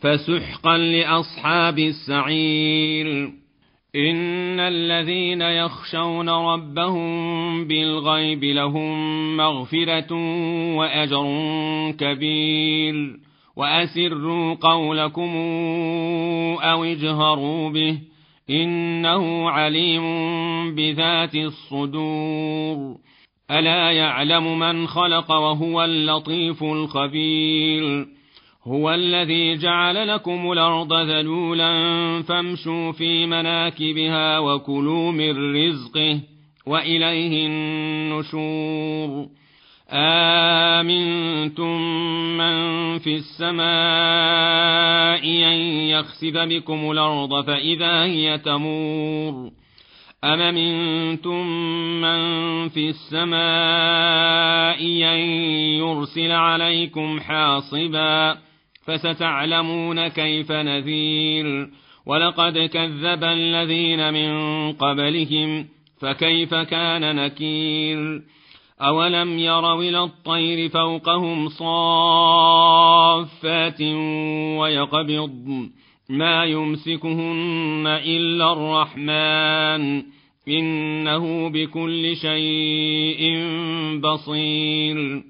فسحقا لأصحاب السعير. إن الذين يخشون ربهم بالغيب لهم مغفرة وأجر كبير. وأسروا قولكم أو اجهروا به إنه عليم بذات الصدور. ألا يعلم من خلق وهو اللطيف الخبير. هو الذي جعل لكم الأرض ذلولا فامشوا في مناكبها وكلوا من رزقه وإليه النشور. آمنتم من في السماء أن يخسف بكم الأرض فإذا هي تمور. أم منتم من في السماء أن يرسل عليكم حاصباً؟ فستعلمون كيف نذير. ولقد كذب الذين من قبلهم فكيف كان نكير؟ أولم يروا إلى الطير فوقهم صافات ويقبض ما يمسكهن إلا الرحمن. إنه بكل شيء بصير.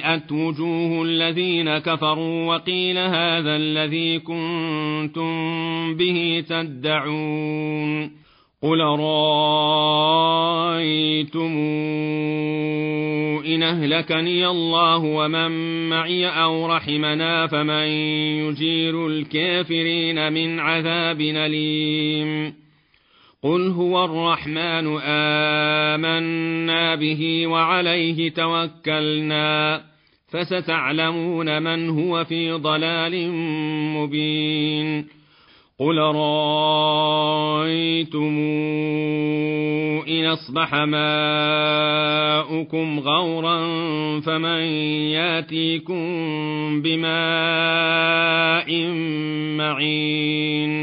سيئت وجوه الذين كفروا وقيل هذا الذي كنتم به تدعون قل رأيتم إن أهلكني الله ومن معي أو رحمنا فمن يجير الكافرين من عذاب أليم قل هو الرحمن آمنا به وعليه توكلنا فستعلمون من هو في ضلال مبين. قل رأيتم إن أصبح ماؤكم غورا فمن ياتيكم بماء معين.